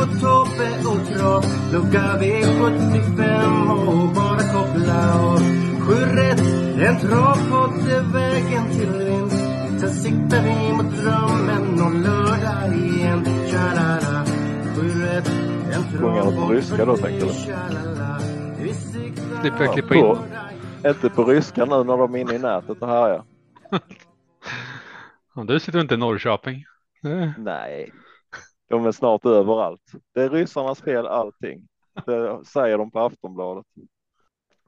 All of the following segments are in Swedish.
Marco, Tobbe och Trav Lucka V75 och bara koppla av Sju rätt, en travpodd är vägen till vinst Sen siktar vi mot drömmen om lördag igen Tja-la-la Sju rätt, en de på travpodd ryska då, tänker du? Slipper jag Ja, klippa in. på- Inte på ryska nu när de är inne i nätet och härjar. Ja, du sitter inte i Norrköping. Nej, de är snart överallt. Det är ryssarnas fel allting. Det säger de på Aftonbladet.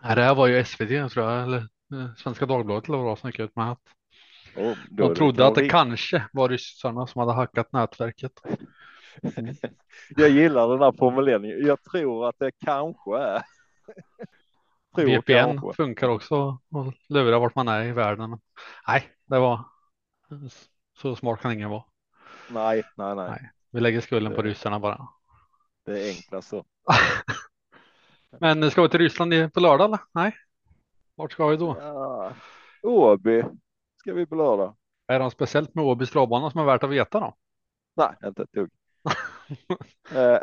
Nej, det här var ju SVT tror jag, eller eh, Svenska Dagbladet eller vad gick ut med att är de trodde att det kan... kanske var ryssarna som hade hackat nätverket. Jag gillar den här formuleringen. Jag tror att det kanske är. tror VPN kanske. funkar också och lurar vart man är i världen. Nej, det var så smart kan ingen vara. Nej, nej, nej. Nej. Vi lägger skulden på ryssarna bara. Det är enklast så. Men ska vi till Ryssland på lördag eller? Nej. Vart ska vi då? Ja. Åby ska vi på lördag. Är det något speciellt med Åbys travbana som är värt att veta då? Nej, inte ett dugg. Eh,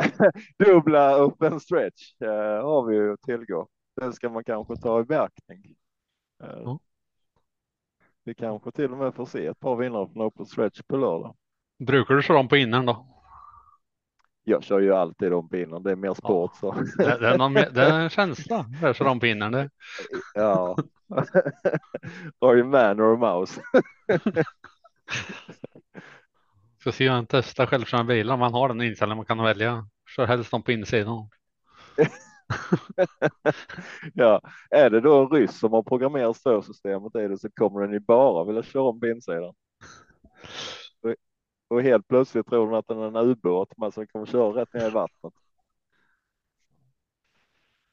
Dubbla open stretch eh, har vi ju att tillgå. Det ska man kanske ta i beaktning. Ja. Vi kanske till och med får se ett par vinnare från open stretch på lördag. Brukar du köra dem på innern då? Jag kör ju alltid innan. Det är mer sport så. Det, det, är, någon, det är en känsla. På innern. Det, Ja. Har ju man or mouse. ska se en testa självkörande bilar om man har den inställningen man kan välja. Kör helst dem på insidan. Ja, är det då en ryss som har programmerat störsystemet i det så kommer den ju bara vilja köra om på insidan. Och- helt plötsligt tror den att den är en ubåt men som kommer köra rätt ner i vattnet.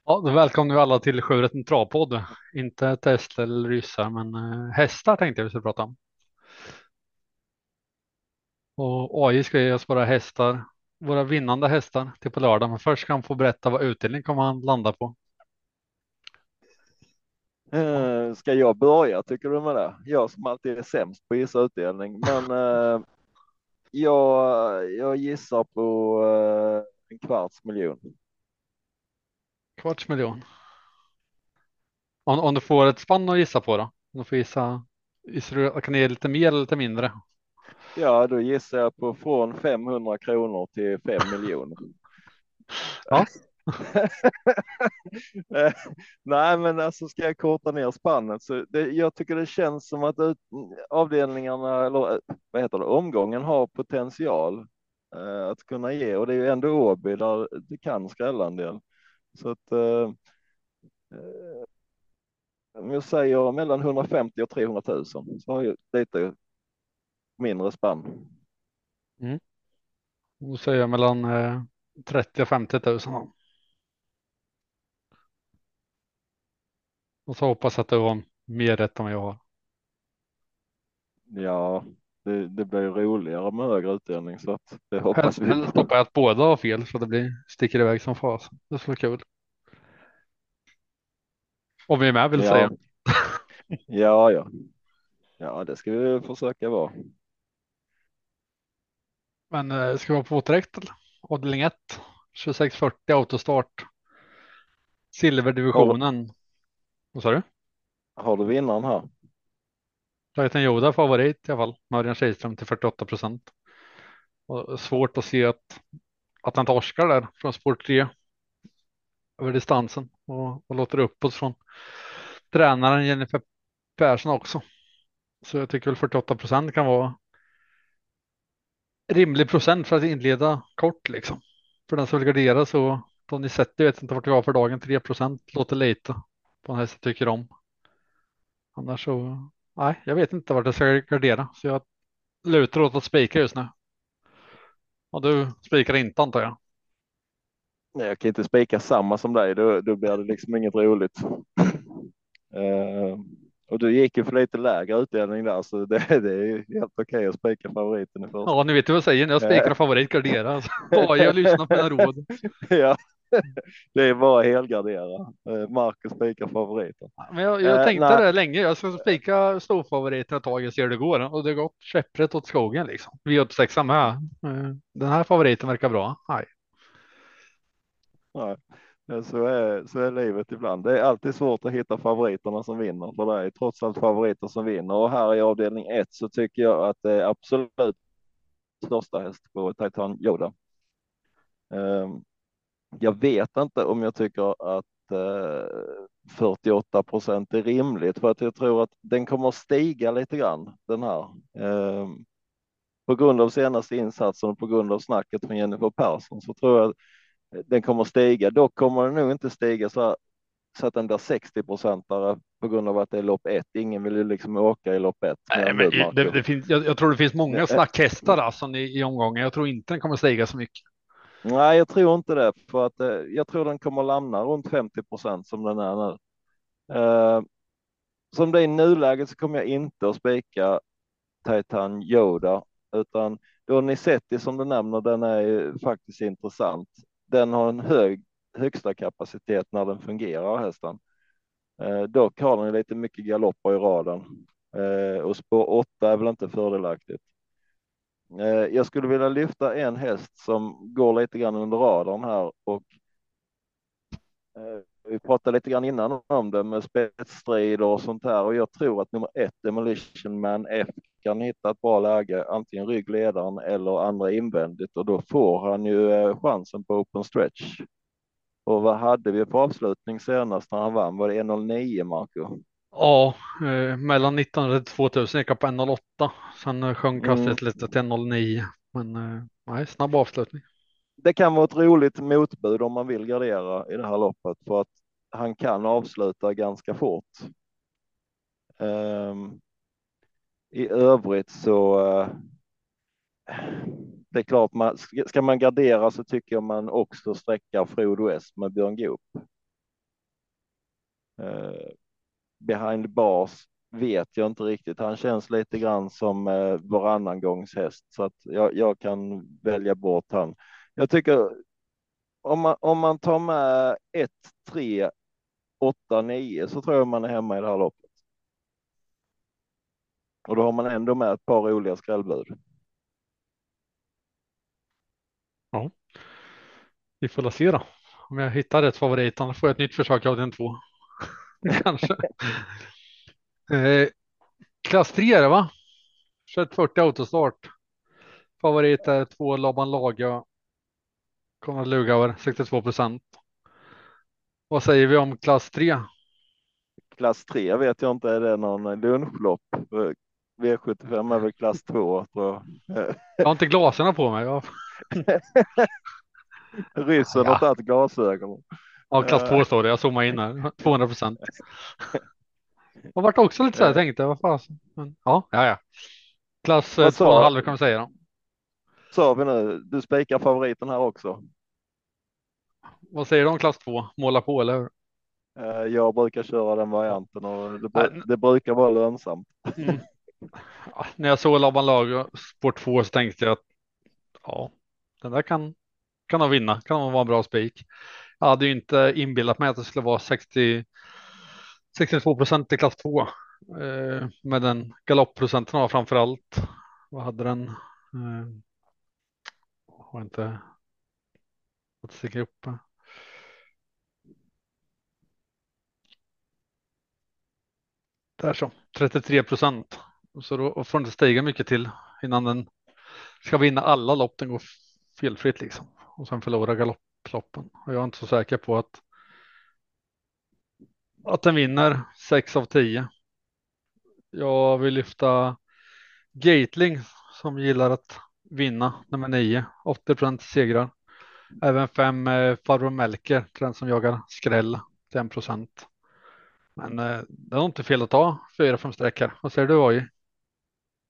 Ja, då välkomnar vi alla till Sjurätten Travpodd. Inte Tesla eller ryssar, men eh, hästar tänkte jag vi skulle prata om. Och AI ska ge oss våra hästar, våra vinnande hästar till på lördag. Men först ska han få berätta vad utdelning kommer han landa på. Eh, Ska jag börja tycker du med det? Jag som alltid är sämst på att gissa utdelning. Men eh, jag, jag gissar på eh, en kvarts miljon. Kvarts miljon. Om, om du får ett spann att gissa på då? Om du får gissa, gissar kan du ge lite mer eller lite mindre? Ja, då gissar jag på från 500 kronor till 5 miljoner. Ja. Nej, men alltså ska jag korta ner spannet så det, jag tycker det känns som att ut, avdelningarna eller eh, vad heter det, omgången har potential eh, att kunna ge och det är ju ändå Åby där det kan skrälla en del. Så att eh, eh om jag säger mellan 150 och 300 000 så har jag lite mindre spann. Mm. Och säger jag mellan eh, 30 och 50 000. Och så hoppas att det var mer rätt än jag har. Ja, det, det blir roligare med högre utdelning så att det hoppas Helst vi. helst hoppas jag att båda har fel så det blir sticker iväg som fas. Det skulle vara kul. Om vi är med vill Ja. säga. Ja, ja. Ja, det ska vi försöka vara. Men eh, ska vi vara på direkt? Avdelning 1. 2640 autostart. Silverdivisionen. Vad sa du? Har du vinnaren här? Titan Yoda favorit i alla fall. Örjan Kihlström till 48 procent. Svårt att se att, att han torskar där från spår 3 över distansen och, och låter uppåt från tränaren Jennifer Persson också. Så jag tycker väl 48 procent kan vara rimlig procent för att inleda kort liksom. För den som vill gardera så Tony Setti vet inte vart vi har för dagen. 3 procent låter lite på en häst jag tycker om. Annars så, nej, jag vet inte vart jag ska gardera så jag lutar åt att spika just nu. Och du spikar inte antar jag? Nej, jag kan inte spika samma som dig, då, då blir det liksom inget roligt. Uh, och du gick ju för lite lägre utdelning där, så det, det är helt okej okay att spika favoriten i första. Ja, ni vet vad jag säger när jag spikar favorit gardera. Alltså, bara jag lyssnar på mina råd. ja, det är bara helgardera. Eh, Marcus spikar favoriten. Men jag, jag tänkte uh, det länge. Jag ska spika storfavoriten ett tag och se hur det går och det har gått käpprätt åt skogen liksom. Vi är sexa med. Eh, den här favoriten verkar bra. Nej. Nej. Så är, så är livet ibland. Det är alltid svårt att hitta favoriterna som vinner, för det är trots allt favoriter som vinner. Och här i avdelning 1 så tycker jag att det är absolut största häst på Titan Yoda. Ehm, jag vet inte om jag tycker att eh, 48 procent är rimligt, för att jag tror att den kommer att stiga lite grann, den här. Ehm, på grund av senaste insatsen och på grund av snacket från Jennifer Persson så tror jag den kommer stiga. Dock kommer den nog inte stiga så, så att den blir 60 procentare på grund av att det är lopp ett. Ingen vill ju liksom åka i lopp ett. Nej, men det, det finns, jag, jag, tror det finns många snackhästar alltså, i, i omgången. Jag tror inte den kommer stiga så mycket. Nej, jag tror inte det, för att eh, jag tror den kommer lämna runt 50 procent som den är nu. Eh, som det är i nuläget så kommer jag inte att spika Titan Yoda, utan då Nicetti som du nämner, den är ju faktiskt intressant den har en hög högsta kapacitet när den fungerar hästen. Eh, dock har den lite mycket galopper i raden eh, och spår 8 är väl inte fördelaktigt. Eh, jag skulle vilja lyfta en häst som går lite grann under radarn här och eh, vi pratade lite grann innan om det med spetsstrider och sånt här och jag tror att nummer ett Demolition Man F kan hitta ett bra läge, antingen ryggledaren eller andra invändigt och då får han ju eh, chansen på open stretch. Och vad hade vi på avslutning senast när han vann? Var det 1.09 Marco? Ja, eh, mellan 1900 och 2000 gick jag på 1.08. Sen eh, sjönk hastighet mm. lite till 1.09. Men eh, nej, snabb avslutning. Det kan vara ett roligt motbud om man vill gardera i det här loppet för att han kan avsluta ganska fort. Um, i övrigt så. Uh, det är klart, man, ska man gardera så tycker jag man också sträckar Frodo S med Björn Goop. Uh, behind bars vet jag inte riktigt. Han känns lite grann som uh, varannan gångs häst så att jag, jag kan välja bort han. Jag tycker om man, om man tar med 1, 3, 8, 9 så tror jag man är hemma i det här loppet. Och då har man ändå med ett par roliga skrällbud. Ja, vi får se då. Om jag hittar rätt favorit, annars får jag ett nytt försök av den två. Kanske. eh, klass 3 är det va? Kört 40 autostart. Favorit är två Laban Laga. Konrad Lugauer 62 procent. Vad säger vi om klass 3? Klass 3 vet jag inte, är det någon lunchlopp? V75 är väl klass 2 tror jag. Har inte glasögon på mig. Jag... Ryssen ja. har tagit glasögon. Ja, klass 2 står det. Jag zoomar in här. 200 procent. Jag vart också lite så här, tänkte vad fasen. Men ja, ja, ja. Klass 2,5 kan vi säga då. Sa vi nu, du spikar favoriten här också. Vad säger du om klass 2? Måla på eller hur? Eh, jag brukar köra den varianten och det, det brukar vara lönsamt. Mm. När jag såg Laban Lag sport 2 så tänkte jag att ja, den där kan kan de vinna, kan de vara en bra spik. Jag hade ju inte inbillat mig att det skulle vara 60 62 procent i klass 2 eh, med den galoppprocenten var framför allt. Vad hade den? Eh, har inte statistik uppe. Där så, 33 procent. Så då får den inte stiga mycket till innan den ska vinna alla lopp. Den går felfritt liksom och sen förlora galopploppen. Och jag är inte så säker på att att den vinner 6 av 10. Jag vill lyfta Gatling som gillar att vinna nummer 9, 80 procent segrar. Även fem eh, Farbror Melker, den som jagar skräll till 1 procent. Men eh, det är nog inte fel att ta fyra, fem sträckor. Vad säger du AJ?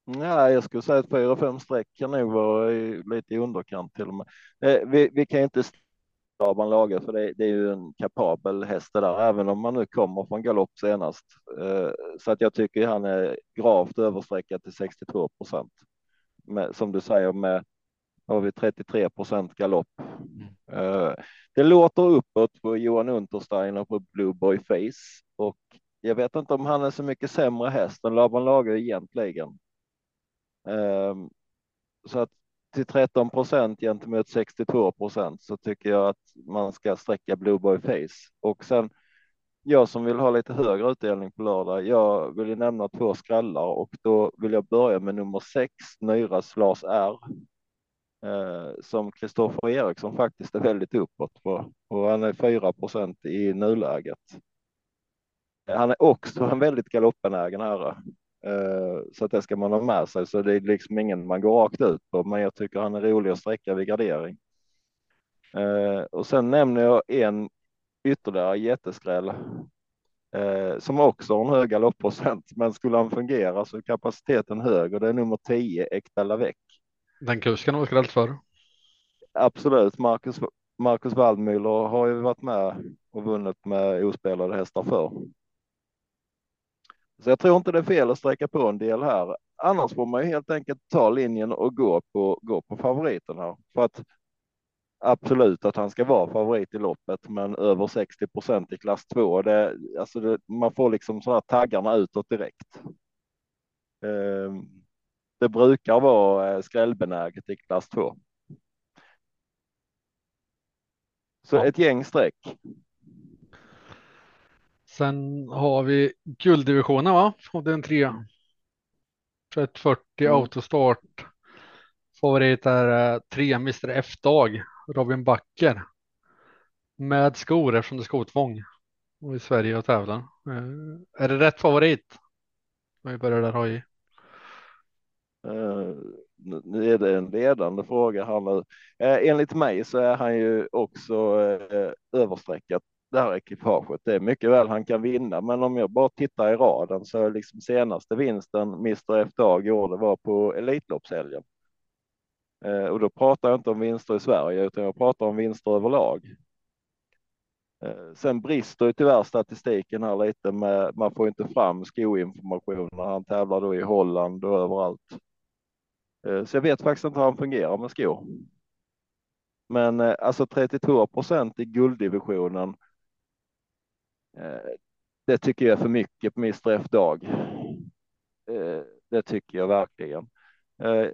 Nej, jag skulle säga att fyra, fem streck kan nog vara lite i underkant till och med. Eh, vi, vi kan inte Laban Lager, för det, det, är ju en kapabel häst det där, även om man nu kommer från galopp senast. Eh, så att jag tycker han är gravt överstreckad till 62 procent. Som du säger med har vi 33 procent galopp. Mm. Det låter uppåt på Johan Untersteiner på Blue Boy Face och jag vet inte om han är så mycket sämre häst än Laban Lager egentligen. Ehm, så att till 13 procent gentemot 62 procent så tycker jag att man ska sträcka Blue Boy Face och sen jag som vill ha lite högre utdelning på lördag. Jag vill ju nämna två skrallar och då vill jag börja med nummer sex Nyras Lars R eh, som Kristoffer Eriksson faktiskt är väldigt uppåt på och han är 4 procent i nuläget. Han är också en väldigt galoppenägen herre, så att det ska man ha med sig. Så det är liksom ingen man går rakt ut på, men jag tycker han är rolig att sträcka vid gardering. Eh, och sen nämner jag en ytterligare jätteskräll eh, som också har en hög galoppprocent, men skulle han fungera så är kapaciteten hög och det är nummer 10 Ekta Lavec. Den kusken har skrällt för. Absolut, Marcus, Marcus Waldmüller har ju varit med och vunnit med ospelade hästar för. Så jag tror inte det är fel att sträcka på en del här. Annars får man ju helt enkelt ta linjen och gå på, gå på favoriten här. För att absolut att han ska vara favorit i loppet, men över 60 procent i klass 2. Det, alltså det, man får liksom så här taggarna utåt direkt. Eh, det brukar vara eh, skrällbenäget i klass 2. Så ja. ett gäng streck. Sen har vi gulddivisionen va? Och den tre. 3140 mm. autostart. Favorit är eh, tre Mr F-dag. Robin Backer. Med skor eftersom det är skotvång. Och i Sverige och tävlar. Eh, är det rätt favorit? Vi börjar där ha i. Uh, nu är det en ledande fråga här nu. Uh, enligt mig så är han ju också uh, överstreckat det här ekipaget. Det är mycket väl han kan vinna, men om jag bara tittar i raden så är liksom senaste vinsten Mr FDA gjorde var på Elitloppshelgen. Eh, och då pratar jag inte om vinster i Sverige, utan jag pratar om vinster överlag. Eh, sen brister ju tyvärr statistiken här lite med, man får inte fram skoinformation när han tävlar då i Holland och överallt. Eh, så jag vet faktiskt inte hur han fungerar med skor. Men eh, alltså 32 procent i gulddivisionen Eh, Eh, det tycker jag är för mycket på Mr F-dag. Eh, det tycker jag verkligen. Eh,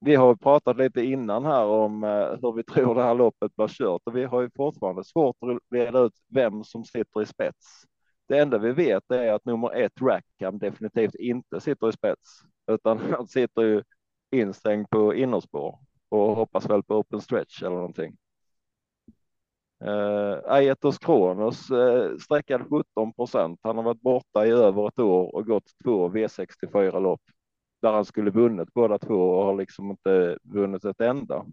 vi har pratat lite innan här om hur vi tror det här loppet blir kört och vi har ju fortfarande svårt att reda ut vem som sitter i spets. Det enda vi vet är att nummer ett Rackham definitivt inte sitter i spets, utan han sitter ju instängd på innerspår och hoppas väl på open stretch eller någonting. Uh, Aetos Kronos eh, uh, 17 procent. Han har varit borta i över ett år och gått två V64 lopp där han skulle vunnit båda två och har liksom inte vunnit ett enda.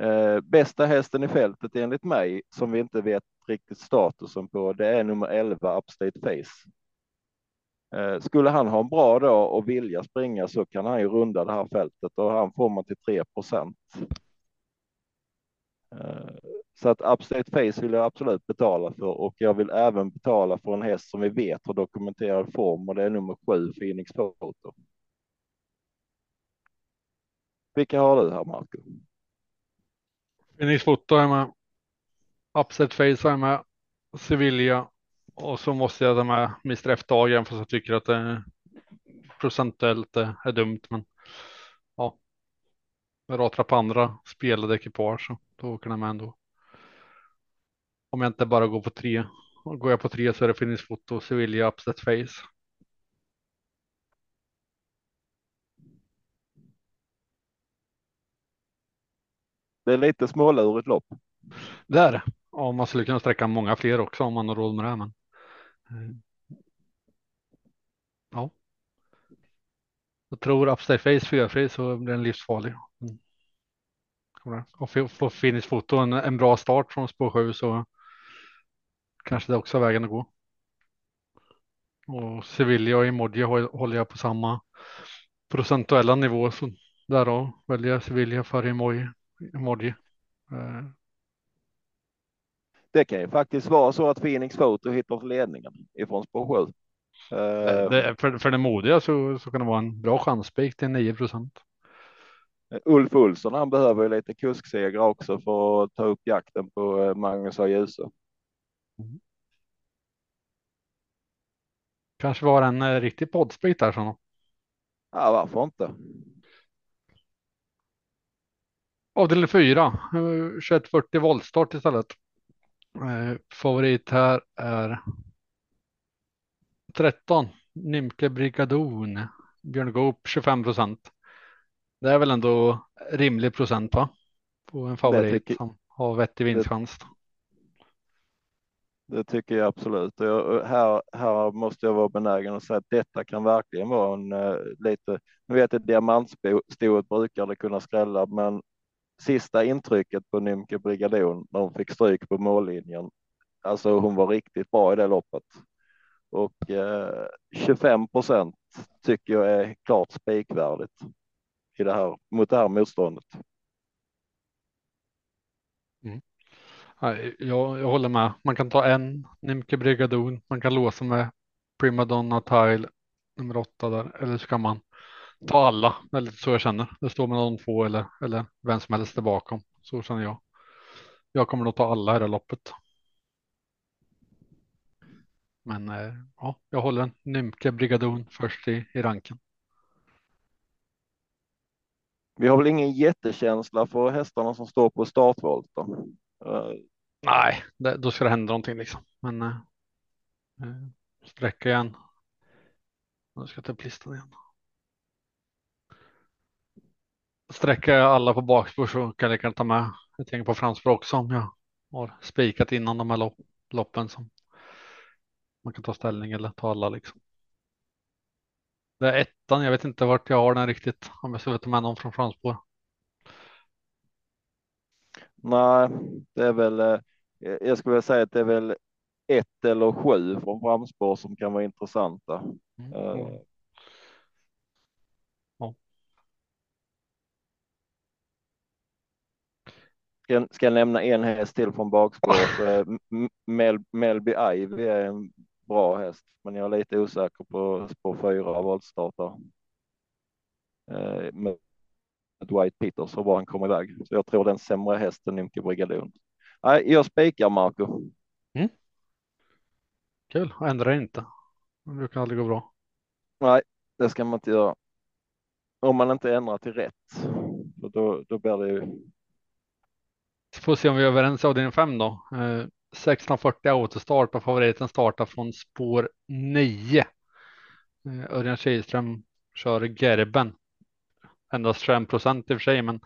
Eh, bästa hästen i fältet enligt mig som vi inte vet riktigt statusen på. Det är nummer 11 Upstate Face. Skulle han ha en bra dag och vilja springa så kan han ju runda det här fältet och han får man till 3 procent. Eh, så att Upstate Face vill jag absolut betala för och jag vill även betala för en häst som vi vet har dokumenterad form och det är nummer sju Phoenix Photo. Vilka har du här Marco? Phoenix Photo är med. Upset Face är med. Sevilla och så måste jag ta med Mr F-dagen för jag tycker att det procentuellt eh, är dumt. Men ja, jag rattar på andra spelade ekipage. Så. Åker den med ändå. Om jag inte bara går på tre. Går jag på tre så är det Finnish Foto, Sevilla, Upset Face. Det är lite smålurigt lopp. Det är det. Ja, man skulle kunna sträcka många fler också om man har råd med det. Men... Eh, ja. Jag tror Upstate Face 4 så blir den livsfarlig. Mm. Och få Finnish foto en, en bra start från spår 7 så kanske det också är vägen att gå. Och Sevilla och Emoji håller jag på samma procentuella nivå så därav väljer jag Sevilla för emoji. emoji. Eh, Det kan ju faktiskt vara så att Phoenix Photo hittar ledningen ifrån spår 7. Eh, det, för, för det modiga så, så kan det vara en bra chanspik till 9 procent. Ulf Olsson han behöver ju lite kusksegrar också för att ta upp jakten på eh, Magnus A. Djuse. Kanske var en eh, riktig poddspik där. Så. Ja, varför inte? Avdelning 4, eh, 2140 voltstart istället. Eh, favorit här är 13, Nimke Brigadon, Björn Goop 25 procent. Det är väl ändå rimlig procent va? På en favorit som har vettig vinstchans. Det tycker jag absolut. Jag, här, här måste jag vara benägen att säga att detta kan verkligen vara en eh, lite, nu vet jag diamantstoet brukar det kunna skrälla, men sista intrycket på Nymke Brigadon när hon fick stryk på mållinjen. Alltså hon var riktigt bra i det loppet. Och eh, 25 procent tycker jag är klart spikvärdigt i det här, mot det här motståndet. Mm. Jag, jag håller med. Man kan ta en Nimke Brigadon. Man kan låsa med Primadonna Tile nummer åtta där. Eller så kan man ta alla. Det är lite så jag känner. Det står med de två eller, eller vem som helst där bakom. Så känner jag. Jag kommer nog ta alla här i loppet. Men eh, ja, jag håller en Nymke Brigadon först i, i ranken. Vi har väl ingen jättekänsla för hästarna som står på startvolter? Eh, Nej, det, då ska det hända någonting liksom. Men eh, eh, sträcka igen. Nu ska jag ta upp listan igen. Sträcka alla på bakspår så kan jag kan ta med ett gäng på framspår också om jag har spikat innan de här lopp, loppen som man kan ta ställning eller ta alla liksom. Det är ettan, jag vet inte vart jag har den riktigt om jag ska ta med någon från framspår. Nej, det är väl, eh, jag skulle vilja säga att det är väl ett eller sju från framspår som kan vara intressanta. Mm. Eh, Ja. Ska, jag nämna en häst till från bakspår Mel, Melby Ivy är en bra häst, men jag är lite osäker på spår fyra voltstartar. Eh, med Dwight Peters och var han kom iväg. Så jag tror den sämre hästen Nymke Brigadon. Nej, jag spikar Marco. Kul, ändra inte. Det brukar aldrig gå bra. Nej, det ska man inte göra. Om man inte ändrar till rätt. Då, då blir det ju. Får se om vi är överens av din fem då. Eh, 1640 autostart och favoriten startar från spår 9. Eh, Örjan Kihlström kör Gerben. Endast 21 procent i och för sig, men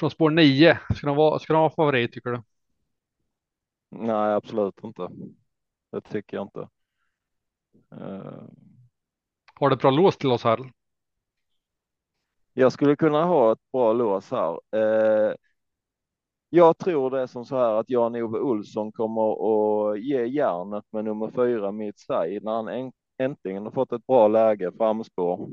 från spår 9 ska de vara, ska de vara favorit tycker du? Nej, absolut inte. Det tycker jag inte. Eh, Har du ett bra lås till oss här? Jag skulle kunna ha ett bra lås här. Eh, jag tror det är som så här att Jan-Ove Olsson kommer att ge järnet med nummer fyra Midside när han äntligen har fått ett bra läge framspår.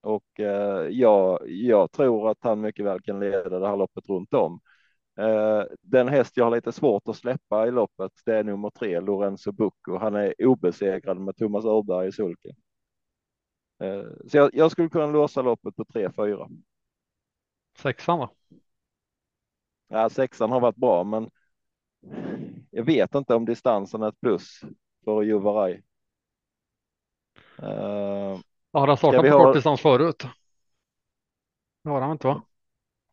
Och eh, jag, jag tror att han mycket väl kan leda det här loppet runt om. Eh, den häst jag har lite svårt att släppa i loppet, det är nummer tre, Lorenzo Bucco. Han är obesegrad med Thomas Öberg i sulken. Eh, så jag, jag skulle kunna låsa loppet på 3-4. Sexan då? Ja, sexan har varit bra, men jag vet inte om distansen är ett plus för Juvaraj. Uh, Har han startat på ha- kortdistans förut? Det har han inte va?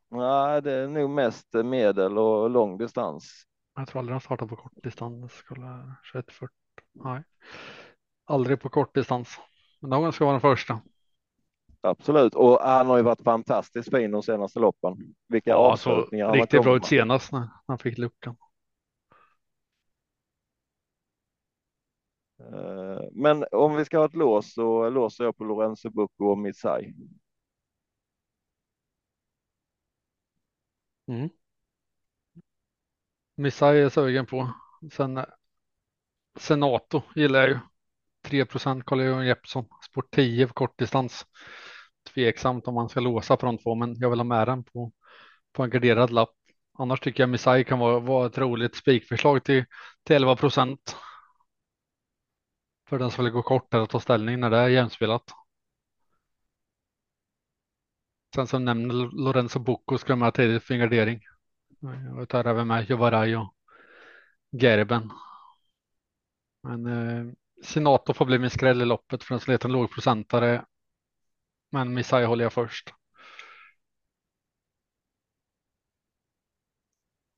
nej, det är nog mest medel och lång distans. Jag tror aldrig han startat på kortdistans. Skulle 2140. Nej, aldrig på kortdistans. Men någon ska vara den första. Absolut, och han har ju varit fantastiskt fin de senaste loppen. Vilka Ja, alltså, avslutningar har riktigt bra ut senast när han fick luckan. Eh, Men om vi ska ha ett lås så låser jag på Lorenzo Bucco och Missai. Mm. Missai är jag sugen på. Sen Senato gillar jag ju. 3 procent Carl-Johan Jeppsson. Sport 10 på kortdistans tveksamt om man ska låsa från två, men jag vill ha med den på, på en garderad lapp. Annars tycker jag Missai kan vara, vara ett roligt spikförslag till, till 11 procent. För den som vill gå kortare och ta ställning när det är jämspelat. Sen som nämner Lorenzo Bocco ska med tidigt för en gardering. Jag tar även med Jovaraj och Gerben. Men eh, Sinato får bli min skräll i loppet för den som letar en lågprocentare. Men Messiah håller jag först.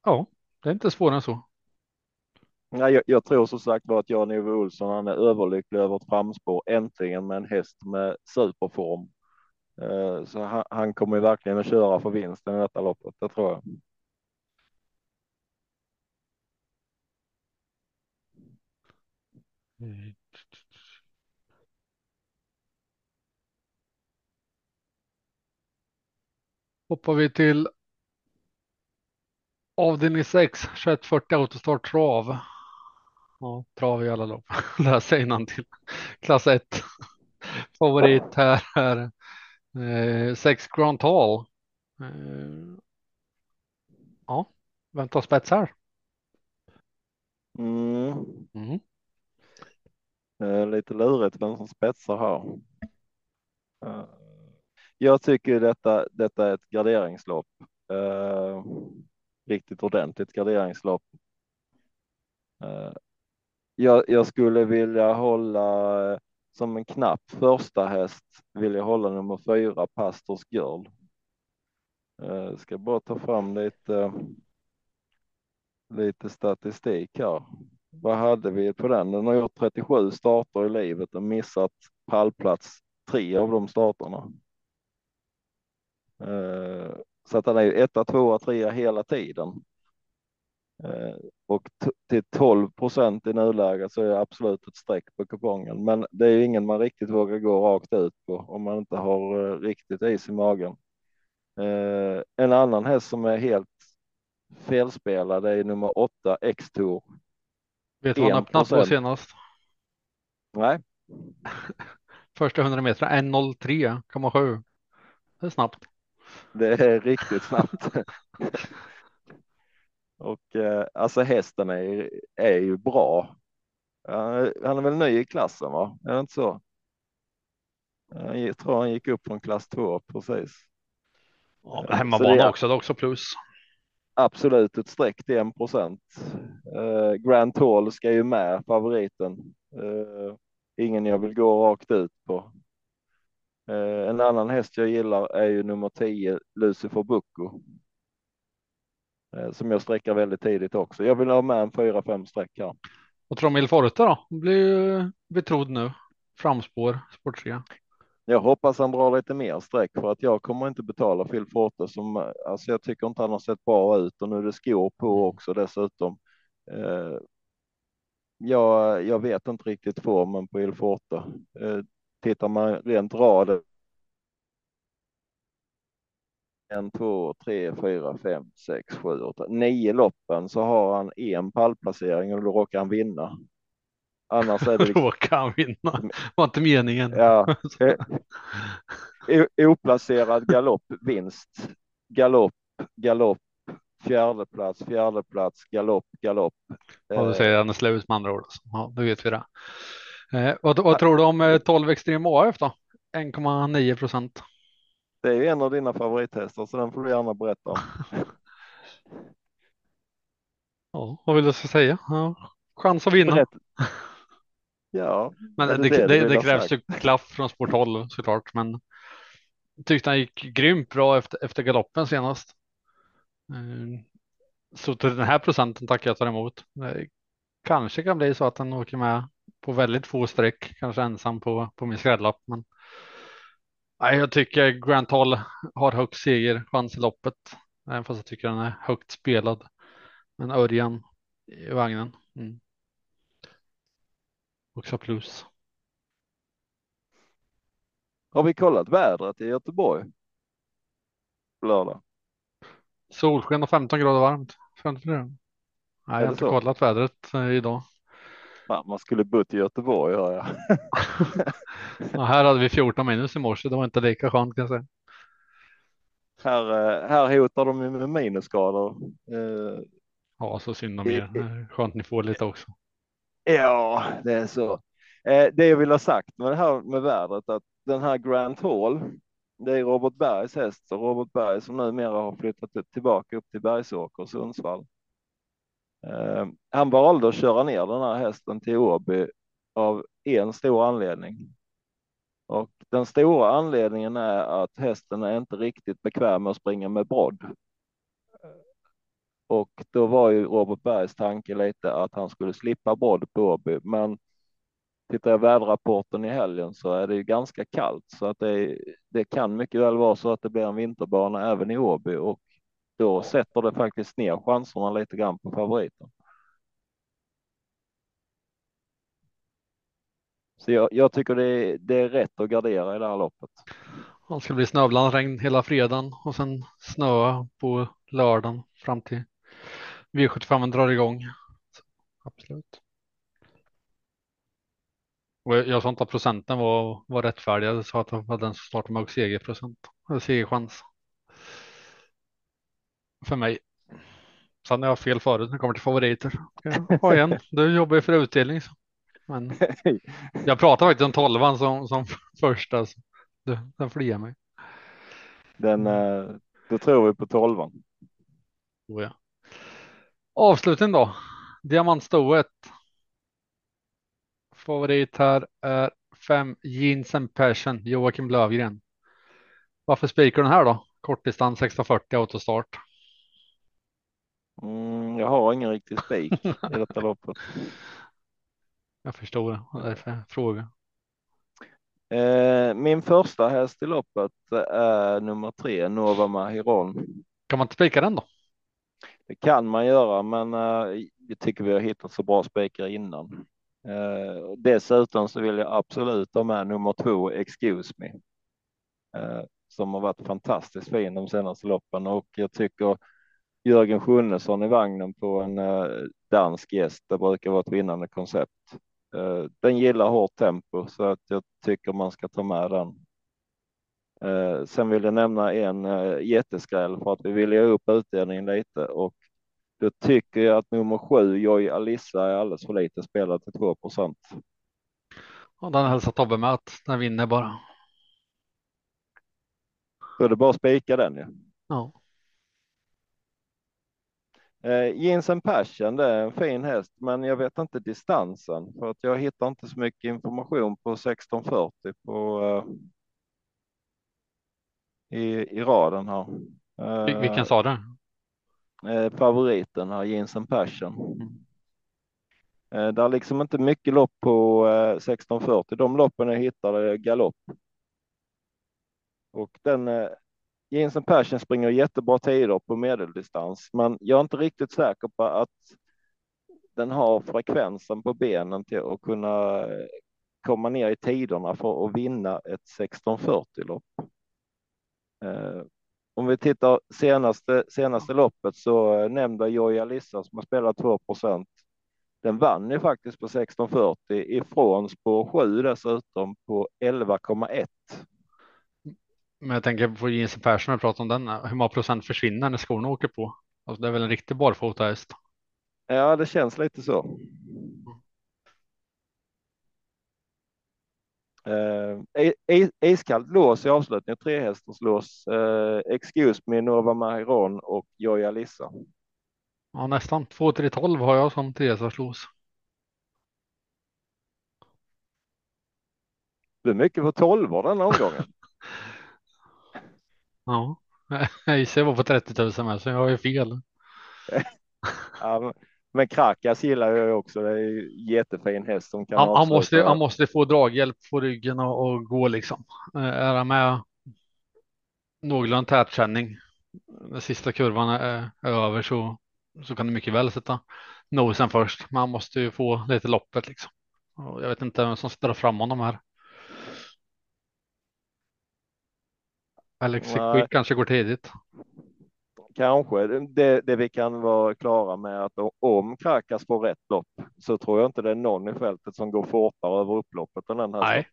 Ja, det är inte svårare än så. Nej, jag, jag tror som sagt var att Jan-Ove Olsson han är överlycklig över ett framspår äntligen med en häst med superform. Eh, så han, han kommer verkligen att köra för vinsten i detta loppet, det tror jag. Mm. Hoppar vi till avdelning 6, 2140 autostart trav. Ja, trav i alla lopp. Läsa till Klass 1. Favorit här är eh, 6 Grand Hall. Eh, ja, vem tar spets här? Mm. Mm. Eh, lite lurigt vem som spetsar här. Jag tycker detta, detta är ett garderingslopp. Eh, riktigt ordentligt garderingslopp. Eh, jag, jag, skulle vilja hålla eh, som en knapp första häst vill jag hålla nummer fyra Pastors Girl. Eh, ska bara ta fram lite, lite statistik här. Vad hade vi på den? Den har gjort 37 starter i livet och missat pallplats tre av de starterna. Eh, så att han är etta, tvåa, trea hela tiden. Eh, och till 12 procent i nuläget så är det absolut ett streck på kupongen. Men det är ju ingen man riktigt vågar gå rakt ut på om man inte har eh, riktigt is i magen. En annan häst som är helt felspelad är nummer åtta X-Tour. Vet du vad han öppnat på senast? Nej. Första 100 meter 1.03,7. Det är snabbt. Det är riktigt snabbt. och eh, alltså hästen är, är ju bra. han är väl ny i klassen, va? Är det inte så? Jag tror han gick upp från klass 2 precis. Ja, hemmabana också, det är också plus. Absolut ett streck till 1 procent. Uh, Grand Tour ska ju med favoriten. Uh, ingen jag vill gå rakt ut på. Eh, en annan häst jag gillar är ju nummer 10, Lucifer Bucco. Eh, som jag sträcker väldigt tidigt också. Jag vill ha med en 4-5 streck här. Vad tror du om Il Forte då? Blir betrodd nu. Framspår, sport 3. Jag hoppas han drar lite mer streck för att jag kommer inte betala Phil Forte som alltså jag tycker inte han har sett bra ut och nu är det skor på mm. också dessutom. Eh, jag, jag vet inte riktigt formen på Il Forte. Eh, tittar man rent rad. En, två, tre, fyra, fem, sex, sju, åtta, nio loppen så har han en pallplacering och då råkar han vinna. Annars är det. Liksom... råkar han vinna? Var inte meningen. Ja. Eh, oplacerad galopp, vinst, galopp, galopp, fjärde plats, fjärde plats, galopp, galopp. Ja, du säger han är slut med andra ord. Ja, då vet vi det. Eh, vad, vad, tror du om 12 eh, Extrem AF då? 1,9 procent. Det är ju en av dina favorithästar så den får du gärna berätta om. ja, vad vill du säga? Ja, chans att vinna. Berätt. Ja, men det, det, det, det krävs ju klaff från sporthåll såklart, men tyckte han gick grymt bra efter, efter galoppen senast. Eh, så till den här procenten tackar jag tar emot. Det kanske kan bli så att han åker med på väldigt få streck, kanske ensam på, på min skrällapp. Men nej, jag tycker Grant Hall har högst segerchans i loppet, även fast jag tycker den är högt spelad. Men Örjan i vagnen. Mm. Också plus. Har vi kollat vädret i Göteborg? Lördag. Solsken och 15 grader varmt. 15 grader. Nej, jag har inte så? kollat vädret eh, idag. Fan, man skulle bott i Göteborg hör jag. Ja, här hade vi 14 minus i morse. Det var inte lika skönt kan jag säga. Här, eh, här hotar de med minusskador. Eh, Ja, så synd om er. Skönt ni får lite också. Ja, det är så. Eh, det jag vill ha sagt med det här med vädret, att den här Grant Hall, det är Robert Bergs häst och Robert Berg som numera har flyttat upp, tillbaka upp till Bergsåker och Sundsvall. Eh, han valde att köra ner den här hästen till Åby av en stor anledning. Och den stora anledningen är att hästen är inte riktigt bekväm med att springa med brodd. Och då var ju Robert Bergs tanke lite att han skulle slippa brodd på Åby, men tittar jag väderrapporten i helgen så är det ju ganska kallt så att det, det kan mycket väl vara så att det blir en vinterbana även i Åby och då sätter det faktiskt ner chanserna lite grann på favoriten. Så jag, jag tycker det är, det är rätt att gardera i det här loppet. Det ska bli snöblandsregn hela fredagen och sen snöa på lördagen fram till V75 drar igång. Så, absolut. Och jag, jag sa inte att procenten var, var rättfärdig. Jag sa att jag hade en så startar med segerprocent. Segerchans. För mig. Sen har jag fel förut när det kommer till favoriter. Jag ha igen. Du jobbar ju för utdelning. Så. Men jag pratar faktiskt om tolvan som, som första. Så du, den får ge mig. Den, eh, då tror vi på tolvan. Oh, ja. Avslutning då. Diamantstoet. Favorit här är fem Jeans and Passion, Joakim Lövgren. Varför spikar den här då? Kortdistans 1640 autostart. Mm, jag har ingen riktig spik i detta loppet. Jag förstår det, därför jag frågar. Eh, min första häst i loppet är nummer tre, Nova Mahiron. Kan man inte spika den då? Det kan man göra, men eh, jag tycker vi har hittat så bra spikar innan. Eh, dessutom så vill jag absolut ha med nummer två, Excuse Me, eh, som har varit fantastiskt fin de senaste loppen och jag tycker Jörgen Sjunnesson i vagnen på en eh, dansk gäst. Det brukar vara ett vinnande koncept. Eh, den gillar hårt tempo så att jag tycker man ska ta med den. Eh, sen vill jag nämna en jätteskräll för att vi vill ge upp utdelningen lite och då tycker jag att nummer sju, Joy Alissa, är alldeles för lite spelad till 2 procent. Och den hälsar Tobbe med att den vinner bara. Då är det bara att spika den ju. Ja. Eh, Jeans and Passion, det är en fin häst, men jag vet inte distansen för att jag hittar inte så mycket information på 1640 på eh, i, i raden här. Vil- Vilken sa du? Eh, favoriten här, Jeans and Passion. Mm. Eh, det är liksom inte mycket lopp på eh, 1640. De loppen jag hittade är galopp. Och den Jensen Persson springer jättebra tider på medeldistans, men jag är inte riktigt säker på att den har frekvensen på benen till att kunna eh, komma ner i tiderna för att vinna ett 1640 lopp. Eh, om vi tittar senaste, senaste loppet så eh, nämnde Joja Lissa som har spelat 2 Den vann ju faktiskt på 1640 ifrån spår 7 dessutom på 11,1. Men jag tänker på Jeans Persson och prata om den. Hur många procent försvinner när skorna åker på? Alltså det är väl en riktig barfotahäst. Ja, det känns lite så. I- iskallt lås i avslutningen, tre hästars lås. Eh, Excuse me, Nova Mahiron och Joja Lissa. Ja, nästan. 2 3 12 har jag som tresaslås. Du är mycket på tolvor denna omgången. Ja, jag gissar jag var på 30 000 med så jag har ju fel. Ja, men- Krakas gillar jag också. Det är ju jättefin häst som kan Han, han, måste, han måste få draghjälp på ryggen och, och gå liksom. Eh, Är han med någorlunda tätkänning. Den sista kurvan är, är över så, så kan det mycket väl sätta nosen först. Men han måste ju få lite loppet liksom. Och jag vet inte vem som ska dra fram honom här. Alex. Quick kanske går tidigt. Kanske. Det, det vi kan vara klara med att om Krakas får rätt lopp så tror jag inte det är någon i fältet som går fortare över upploppet än den här. Nej,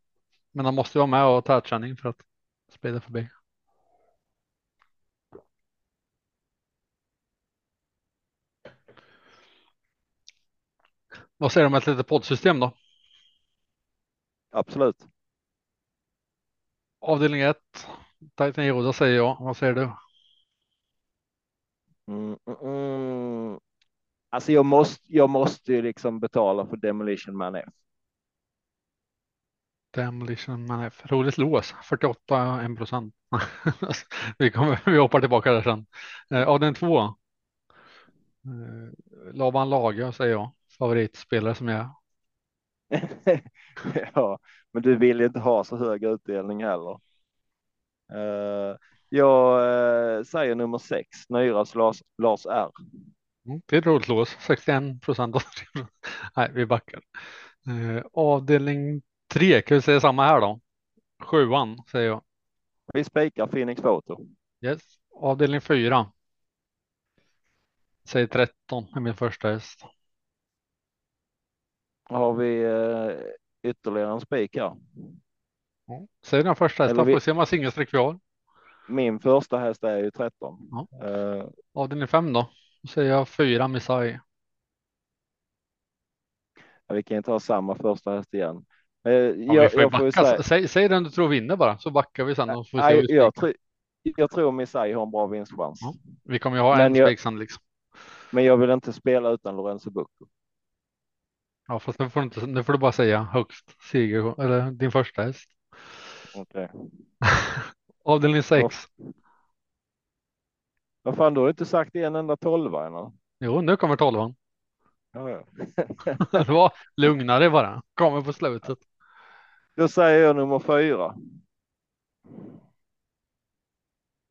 Men han måste vara med och ta tätkänning för att spela förbi. Vad säger du om ett litet poddsystem då? Absolut. Avdelning 1. Titan Yoda säger jag. Vad säger du? Mm, mm, mm. Alltså jag måste, jag måste ju liksom betala för Demolition Man F. Demolition Man F. Roligt lås. 48 1 procent. vi, kommer, vi hoppar tillbaka där sen. Eh, avdelning 2. Eh, Laban Lager säger jag. Favoritspelare som jag är. ja, men du vill ju inte ha så hög utdelning heller. Uh, jag uh, säger nummer sex, Nyras Lars, Lars R. Mm, det är ett roligt lås, 61 procent. Nej, vi backar. Uh, avdelning tre, kan vi säga samma här då? Sjuan säger jag. Vi spikar Phoenix Photo. Yes. Avdelning fyra. Säger 13 är min första häst. Har vi ytterligare en spik här? Ja. Säg den första hästen, vi... får se om man singelsträck kvar. Min första häst är ju 13. Ja. Uh, Avdelning 5 då? Då säger jag fyra Missai. Vi kan inte ha samma första häst igen. Uh, ja, jag, jag får säga... säg, säg den du tror vinner bara så backar vi sen. Och får Nej, se jag, tr jag tror Missai har en bra vinstchans. Ja. Vi kommer ju ha men en spik liksom. Men jag vill inte spela utan Lorenzo Bucco. Ja, fast nu får du, inte, nu får du bara säga högst seger eller din första häst. Okay. Avdelning 6. Vad fan, du har inte sagt en enda tolva än. Jo, nu kommer tolvan. Ja, ja. det var lugnare bara. Kommer på slutet. Då säger jag nummer fyra.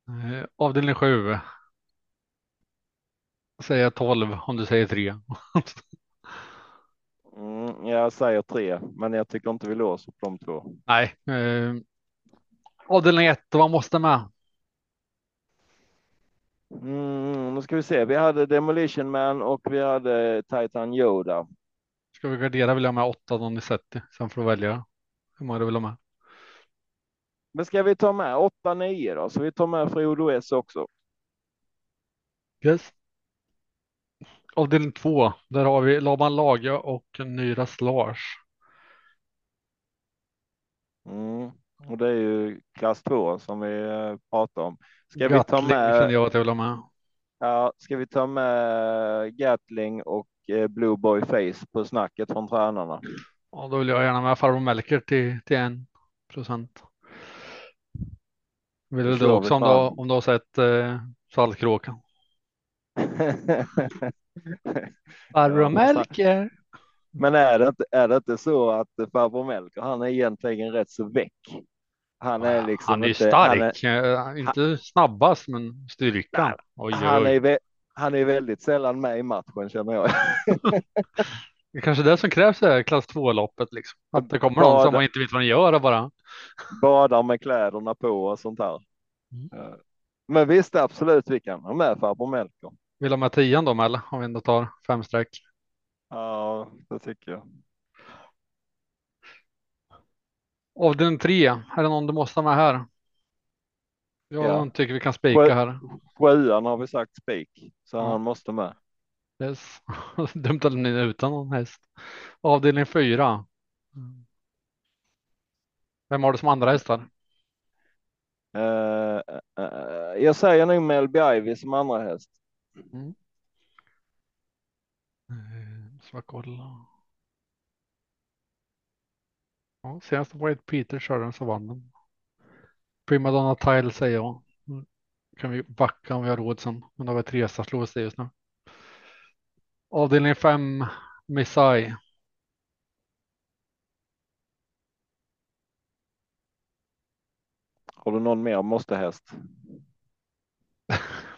Eh, avdelning 7. Säger jag 12 om du säger 3. mm, jag säger 3, men jag tycker inte vi låser på de två. Nej. Eh, avdelning 1, vad måste med? Mm, nu ska vi se. Vi hade Demolition Man och vi hade Titan Yoda. Ska vi gardera vill jag med 8 Donizetti. Sen får du välja hur många du vill ha med. Men ska vi ta med 8-9 då? Så vi tar med Frodo S också. Yes. Avdelning 2. Där har vi Laban Laga och Nyras Lars. Mm. Och det är ju klass 2 som vi eh, pratar om. Ska Gatling vi ta med? jag att jag vill ha med. Ja, ska vi ta med Gatling och eh, Blue Boy Face på snacket från tränarna? Ja, då vill jag gärna med farbror Melker till, till en procent. Vill du också om du, om du har sett eh, Saltkråkan? farbror Melker. Men är det, inte, är det inte så att farbror Melker, han är egentligen rätt så väck? Han är liksom Han är inte, stark, han är, inte snabbast men styrkan. Oj, han, oj. Är, han är väldigt sällan med i matchen känner jag. det är kanske det som krävs i klass 2 loppet liksom. Att det kommer någon som man inte vet vad den gör och bara. Badar med kläderna på och sånt här. Mm. Men visst absolut vi kan ha med farbror Melker. Vill ha med tian då eller om vi ändå tar fem streck? Ja, det tycker jag. Av den tre, är det någon du måste ha med här? Jag ja. tycker vi kan spika här. Sjuan har vi sagt spik, så ja. han måste med. Yes. Dumt att ni är utan någon häst. Avdelning fyra. Vem har du som andra hästar? Uh, uh, jag säger nog Melby Ivy som andra häst. Mm. Uh, ska kolla. Ja, senast White Peter körde den så vann den. Primadonna Tile säger jag. Kan vi backa om vi har råd sen. Men då har vi tre slås det just nu. Avdelning 5, Missai. Har du någon mer måste häst?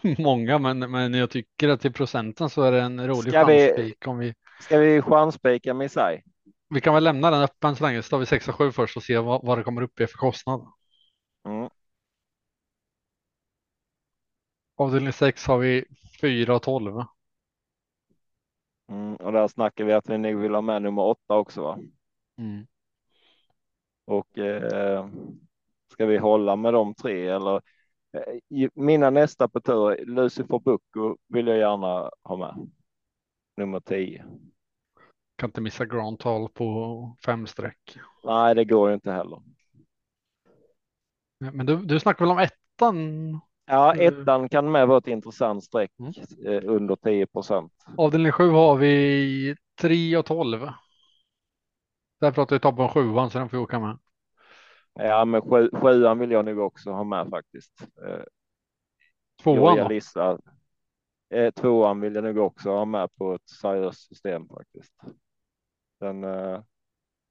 Många, men, men jag tycker att till procenten så är det en rolig chanspik. Om vi... Ska vi chanspika Missai? Vi kan väl lämna den öppen så länge så tar vi 6 och 7 först och se vad, vad det kommer upp i för kostnad. Mm. Avdelning 6 har vi 4 och 12. Mm, och där snackar vi att vi nog vill ha med nummer 8 också va? Mm. Och eh, ska vi hålla med de tre eller eh, mina nästa på tur, Lucifer Bucco vill jag gärna ha med. Nummer 10. Kan inte missa Grand Tal på fem streck. Nej, det går ju inte heller. Men du, du snackar väl om ettan? Ja, ettan kan med vara ett intressant streck Mm. eh, under 10 procent. Avdelning sju har vi 3 och 12. Där pratar vi toppen sjuan så den får åka med. Ja, men sju, sjuan vill jag nog också ha med faktiskt. Eh, Tvåan jag listar. Eh, tvåan vill jag nog också ha med på ett seriöst system faktiskt. Den, eh,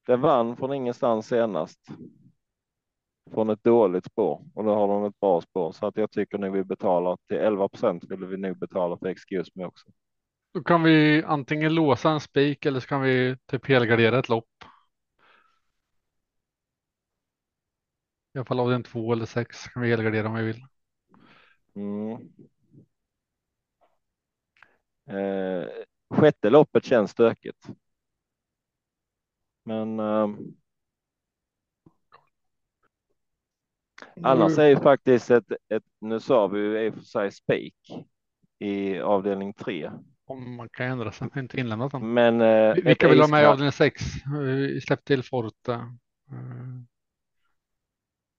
den vann från ingenstans senast. Från ett dåligt spår och nu har de ett bra spår så att jag tycker nu vi betalar till 11 procent vill vi nog betala för Excuse Me också. Då kan vi antingen låsa en spik eller så kan vi typ helgardera ett lopp. I alla fall av den två eller sex kan vi helgardera om vi vill. Mm. Eh, sjätte loppet känns stökigt. Men ehm, Annars är ju faktiskt ett, ett nu sa vi ju i och för sig spik i avdelning tre. Om man kan ändra sig, inte inlämnat än. Men eh, Vi- Vilka vill ha med i avdelning sex? Vi släppte till Forte. Eh,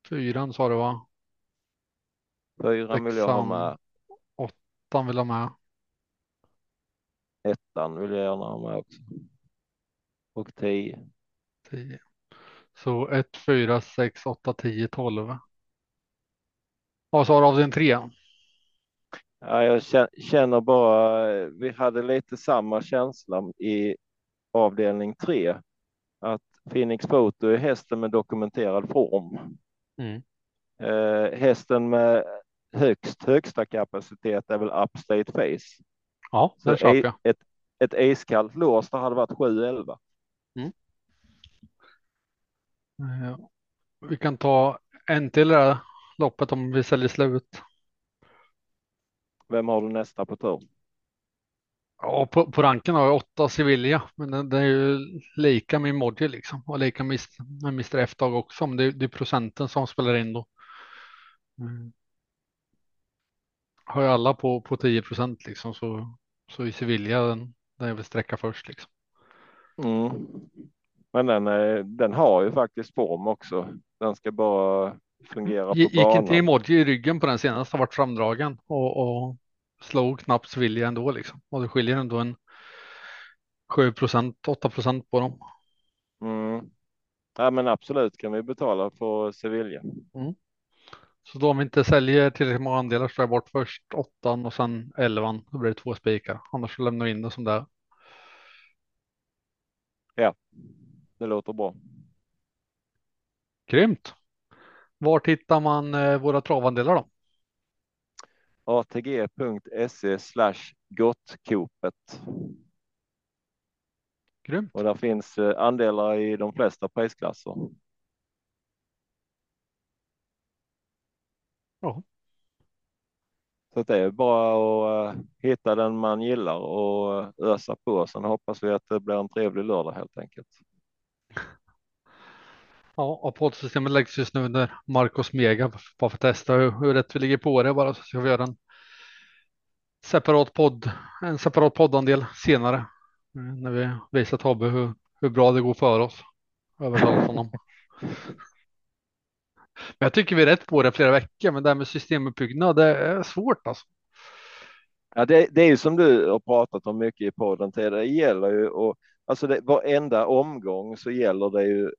Fyran sa du va? Fyra vill jag ha med. Åttan vill ha med. Ettan vill jag gärna ha med också. Och tio. Tio. Så ett, fyra, sex, åtta, tio, tolv. Ja, så har du avdelning tre. Ja, jag kä- känner bara, vi hade lite samma känsla i avdelning tre. Att Phoenix Photo är hästen med dokumenterad form. Mm. Eh, hästen med högst högsta kapacitet är väl Upstate Face. Ja, det köper jag. ett, ett iskallt lås, det hade varit 7-11. Eh, Vi kan ta en till det här loppet om vi säljer slut. Vem har du nästa på tur? Ja, på, på ranken har jag åtta Sevilla, men det, det är ju lika med Emoji liksom och lika med, Mr F-dag också. Men det, det är procenten som spelar in då. Mm. Har ju alla på, på 10 procent liksom så, så i Sevilla den, den är väl sträcka först liksom. Mm. Men den, eh, den har ju faktiskt form också. Den ska bara fungera på Gi- Gick inte banan. Emoji i ryggen på den senaste, har varit framdragen och, och slog knappt Sevilla ändå liksom. Och det skiljer ändå en 7 procent, 8 procent på dem. Mm. Ja, men absolut kan vi betala för Sevilla. Så då om vi inte säljer tillräckligt många andelar så tar jag bort först åttan och sen elvan. Då blir det två spikar. Annars så lämnar vi in det som det är. Det låter bra. Grymt. Var hittar man eh, våra travandelar då? atg.se slash gottkopet. Grymt. Och där finns eh, andelar i de flesta prisklasser. Ja. Så det är bara att eh, hitta den man gillar och ösa på. Sen hoppas vi att det blir en trevlig lördag helt enkelt. Ja, och poddsystemet läggs just nu under Marcos Mega bara för att testa hur, hur rätt vi ligger på det bara så ska vi göra en separat podd, en separat poddandel senare eh, när vi visar Tobbe hur, hur bra det går för oss. Övertalat honom. Men jag tycker vi är rätt på det flera veckor, men det här med systemuppbyggnad det är svårt alltså. Ja, det, det är ju som du har pratat om mycket i podden tidigare. Det gäller ju och alltså det, varenda omgång så gäller det ju.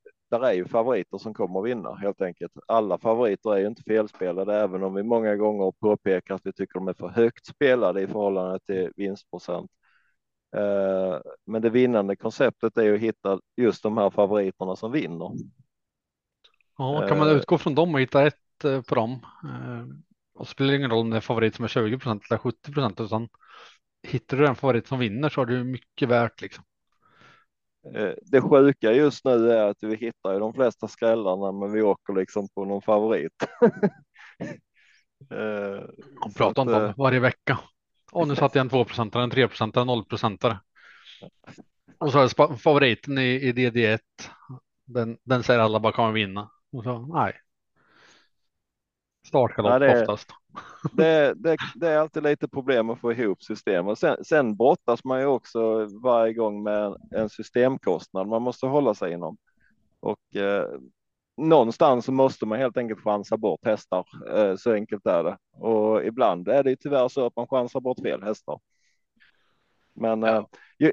Är ju favoriter som kommer att vinna helt enkelt. Alla favoriter är ju inte felspelade, även om vi många gånger påpekar att vi tycker de är för högt spelade i förhållande till vinstprocent. Eh, Men det vinnande konceptet är ju att hitta just de här favoriterna som vinner. Ja, kan man Eh. utgå från dem och hitta ett eh, på dem. Och spelar det ingen roll om det är favorit som är 20 procent eller 70 procent, utan hittar du en favorit som vinner så har du mycket värt liksom. Eh, Det sjuka just nu är att vi hittar ju de flesta skrällarna, men vi åker liksom på någon favorit. Eh, Man så pratar inte om eh, varje vecka. Och nu satt jag en 2 procentare, en 3 procentare, en 0 procentare. Och så är favoriten i, i DD1. Den, den säger alla bara kommer vinna. Och så, nej. Startgalopp Ja, är- oftast det, det, det är alltid lite problem att få ihop system och sen, sen brottas man ju också varje gång med en systemkostnad man måste hålla sig inom. Och eh, någonstans så måste man helt enkelt chansa bort hästar. Eh, så enkelt är det. Och ibland är det ju tyvärr så att man chansar bort fel hästar. Men eh, Ja. eh,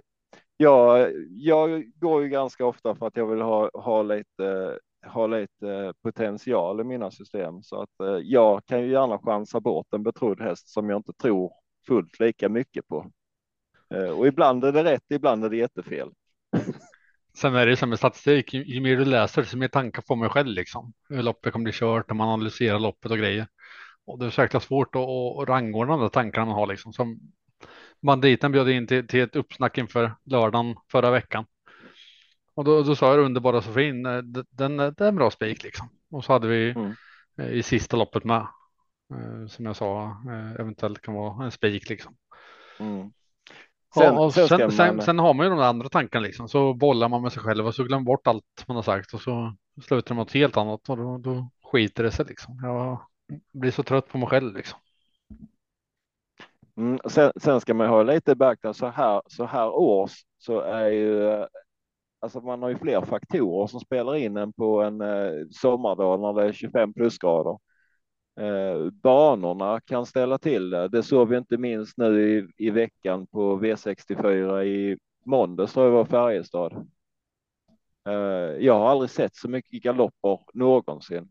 jag, jag går ju ganska ofta för att jag vill ha, ha lite har lite eh, potential i mina system så att eh, jag kan ju gärna chansa bort en betrodd häst som jag inte tror fullt lika mycket på. Eh, och ibland är det rätt, ibland är det jättefel. Sen är det ju som med statistik, ju, mer du läser, desto mer tankar får man själv liksom. Hur loppet kommer bli kört när man analyserar loppet och grejer. Och det är så jäkla svårt att, att rangordna de där tankarna man har liksom. Som banditen bjöd in till, till ett uppsnack inför lördagen förra veckan. Och då, då sa jag det underbara Sofin, den, det är en bra spik liksom. Och så hade vi Mm. eh, i sista loppet med, eh, som jag sa, eh, eventuellt kan vara en spik liksom. Mm. Sen, och sen, sen, sen, sen har man ju de andra tankarna liksom. Så bollar man med sig själv och så glömmer bort allt man har sagt och så slutar man något helt annat och då, då skiter det sig liksom. Jag blir så trött på mig själv liksom. Mm, sen, sen ska man ha lite i beaktande så här, så här års så är ju alltså man har ju fler faktorer som spelar in än på en eh, sommardag när det är 25 plusgrader. Eh, banorna kan ställa till det. Det såg vi inte minst nu i, i veckan på V64 i måndags tror jag var Färjestad. Eh, jag har aldrig sett så mycket galopper någonsin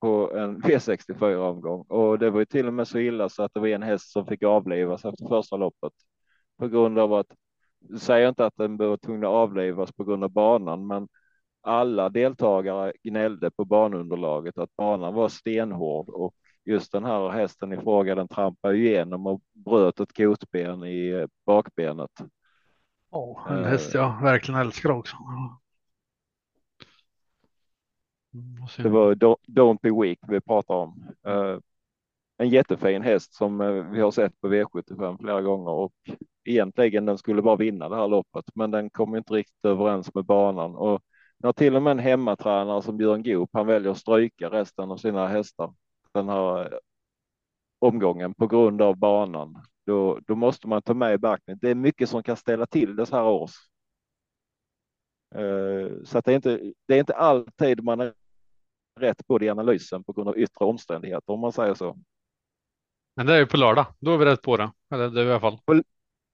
på en V64 omgång och det var ju till och med så illa så att det var en häst som fick avlivas efter första loppet på grund av att säger inte att den var tvungen att avlivas på grund av banan, men alla deltagare gnällde på banunderlaget att banan var stenhård och just den här hästen i fråga, den trampade igenom och bröt ett kotben i eh, bakbenet. Oh, en Eh. häst jag verkligen älskar också. Mm, Det var Don't, Don't Be Weak vi pratar om. En jättefin häst som eh, vi har sett på V75 flera gånger och egentligen den skulle bara vinna det här loppet, men den kom inte riktigt överens med banan och när till och med en hemmatränare som Björn Goop, han väljer att stryka resten av sina hästar den här eh, omgången på grund av banan. Då, då måste man ta med i beaktning. Det är mycket som kan ställa till det så här års. Eh, så att det är inte, det är inte alltid man är rätt på det i analysen på grund av yttre omständigheter om man säger så. Men det är ju på lördag, då är vi rätt på det. Eller det är vi i alla fall.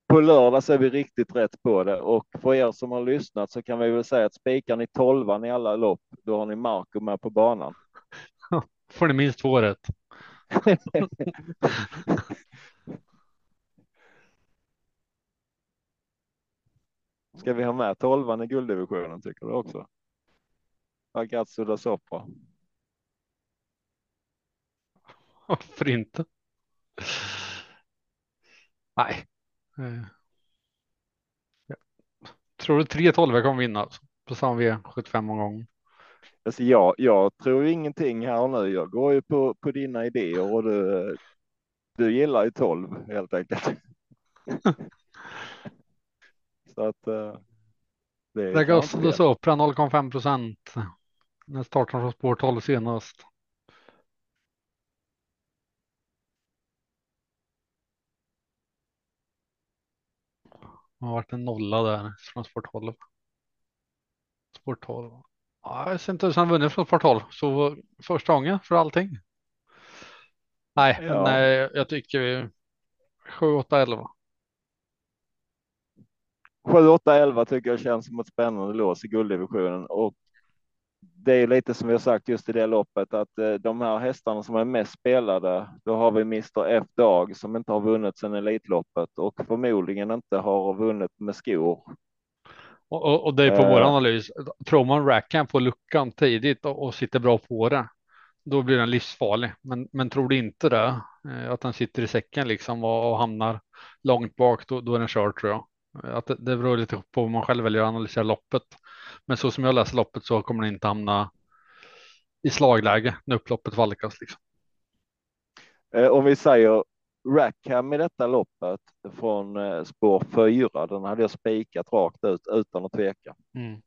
På lördag så är vi riktigt rätt på det och för er som har lyssnat så kan vi väl säga att spikar ni tolvan i alla lopp, då har ni Marco med på banan. Får ni minst två rätt. Ska vi ha med tolvan i gulddivisionen tycker du också? Ragazzo da Sopra. Varför inte? Nej. Ja. Tror du 3-12 kommer vinna alltså? på samma V75 omgång? Alltså jag, jag tror ingenting här nu. Jag går ju på, på dina idéer och du, du gillar ju 12 helt enkelt. Så att eh, det oss kanske då så Opera 0,5 procent. När startar från spår 12 senast. Det har varit en nolla där från spår 12. Spår 12. Ja, jag ser inte som han vunnit från spår 12. Så första gången för allting. Nej, Ja. nej, jag tycker vi 7, 8, 11. 7, 8, 11 tycker jag känns som ett spännande lås i gulddivisionen och det är lite som vi har sagt just i det loppet att eh, de här hästarna som är mest spelade, då har vi Mr F Dag som inte har vunnit sedan Elitloppet och förmodligen inte har vunnit med skor. Och, och, och det är på Eh. vår analys. Tror man Rackham får luckan tidigt och, och sitter bra på det, då blir den livsfarlig. Men, men tror du inte det, eh, att den sitter i säcken liksom och, och hamnar långt bak, då, då är den körd tror jag. Att det, det beror lite på vad man själv väljer att analysera loppet. Men så som jag läser loppet så kommer den inte hamna i slagläge när upploppet valkas. Liksom. Eh, Om vi säger Rackham i detta loppet från eh, spår 4, den hade jag spikat rakt ut utan att tveka. Mm.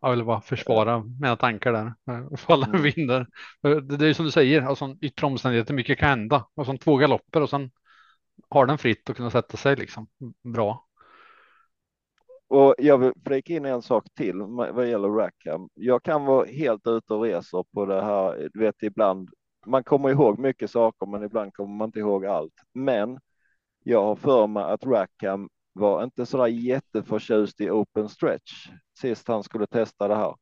Jag vill bara försvara mina tankar där. Ifall den Mm. vinner. Det, är som du säger, alltså yttre omständigheter, mycket kan hända. Och så två galopper och sen har den fritt att kunna sätta sig liksom. Bra. Och jag vill flika in en sak till vad gäller Rackham. Jag kan vara helt ute och reser på det här. Du vet ibland. Man kommer ihåg mycket saker, men ibland kommer man inte ihåg allt. Men jag har för mig att Rackham var inte så där jätteförtjust i open stretch sist han skulle testa det här.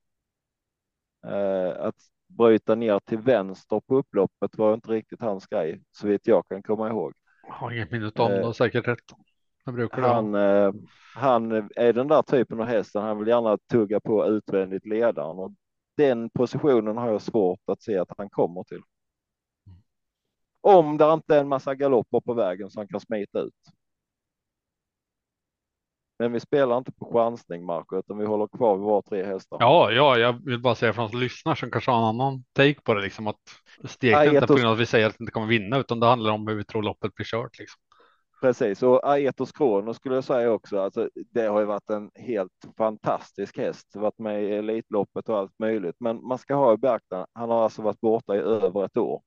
Eh, att bryta ner till vänster på upploppet var inte riktigt hans grej, så vitt jag kan komma ihåg. Jag har inget minut om det, Eh, har säkert rätt. Det. Han, eh, han är den där typen av hästen. Han vill gärna tugga på utvändigt ledaren och den positionen har jag svårt att se att han kommer till. Om det inte är en massa galopper på vägen som kan smita ut. Men vi spelar inte på chansning, Marco, utan vi håller kvar vid våra tre hästar. Ja, ja, jag vill bara säga för de som lyssnar som kanske har en annan take på det, liksom att steg Nej, inte på grund av att vi säger att vi inte kommer vinna, utan det handlar om hur vi tror loppet blir kört. Liksom. Precis, och Aetos Kronos skulle jag säga också. Alltså, det har ju varit en helt fantastisk häst, varit med i Elitloppet och allt möjligt. Men man ska ha i beaktande, han har alltså varit borta i över ett år.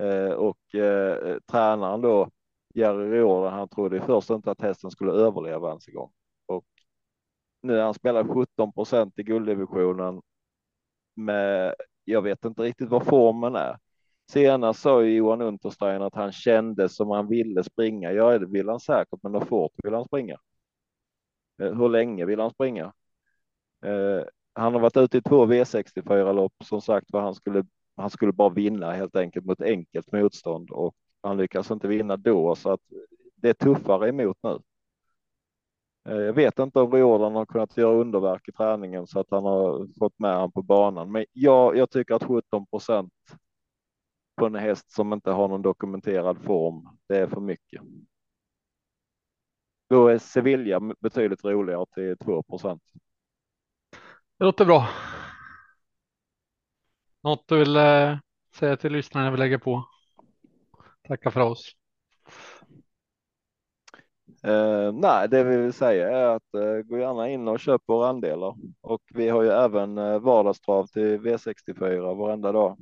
Eh, och eh, tränaren då, Jerry Riordan, han trodde ju först inte att hästen skulle överleva ens en gång. Och nu han spelar 17 procent i gulddivisionen med, jag vet inte riktigt vad formen är. Senast sa ju Johan Unterstein att han kände som han ville springa. Ja, det vill han säkert, men hur fort vill han springa? Eh, hur länge vill han springa? Eh, han har varit ute i två V64-lopp, som sagt var, han skulle, han skulle bara vinna helt enkelt mot enkelt motstånd och han lyckas inte vinna då, så att det är tuffare emot nu. Eh, Jag vet inte om Riordan har kunnat göra underverk i träningen så att han har fått med han på banan, men jag, jag tycker att 17 procent på en häst som inte har någon dokumenterad form, det är för mycket. Då är Sevilla betydligt roligare till 2 procent. Det låter bra. Något du vill eh, säga till lyssnarna vi lägger på? Tacka för oss. Eh, nej, det vi vill säga är att eh, gå gärna in och köp våra andelar och vi har ju även eh, vardagstrav till V64 varenda dag.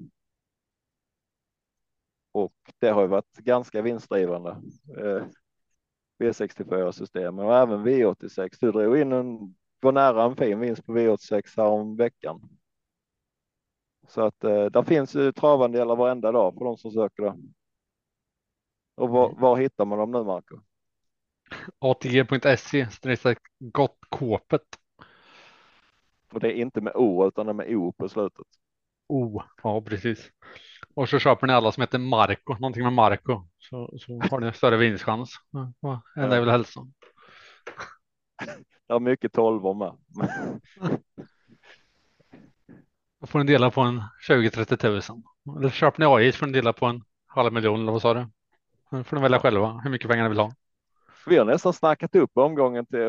Och det har ju varit ganska vinstdrivande. Eh, V64 systemen och även V86. Du drog in en, var nära en fin vinst på V86 här om veckan. Så att eh, där finns ju travandelar varenda dag för de som söker det. Och var, var hittar man dem nu, Marco? ATG.se streck gott kåpet. Och det är inte med O utan det är med O på slutet. Oh, ja precis. Och så köper ni alla som heter Marco, någonting med Marco. Så, så har ni större vinstchans. Ja, ja, enda jag vill hälsa. Det är mycket tolvor med. Då får ni dela på en 20-30 tusen. Eller köper ni AI så får ni dela på en halv miljon eller vad sa du? Nu får ni välja själva hur mycket pengar ni vill ha. Vi har nästan snackat upp omgången till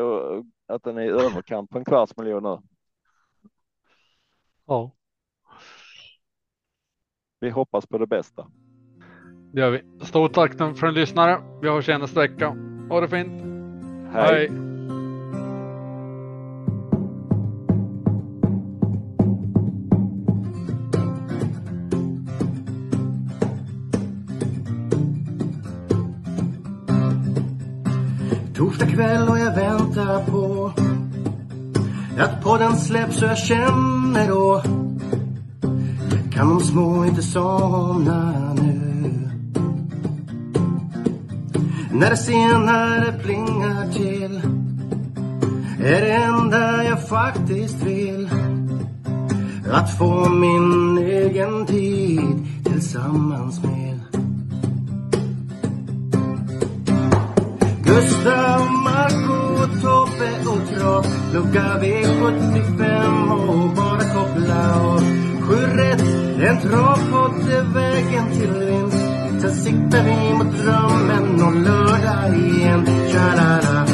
att den är i överkant på en kvarts miljon nu. Ja, Vi hoppas på det bästa. det gör vi. Stort tack för att ni lyssnade. Vi hörs igen nästa vecka. Ha det fint. Hej. Torsdag kväll och jag väntar på att podden släpps så jag känner då kan de små inte somna nu. När det senare plingar till är det enda jag faktiskt vill. Att få min egen tid tillsammans med. Gustav, Marco, Tobbe och Trav Lucka V75 och bara koppla av. Sju rätt, en travpodd är vägen till vinst. Sen siktar vi mot drömmen och lördag igen. Tja-la-la.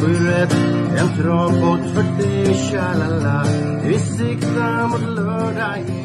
Sju rätt, en travpodd för dig Tja-la-la. Vi siktar mot lördag igen.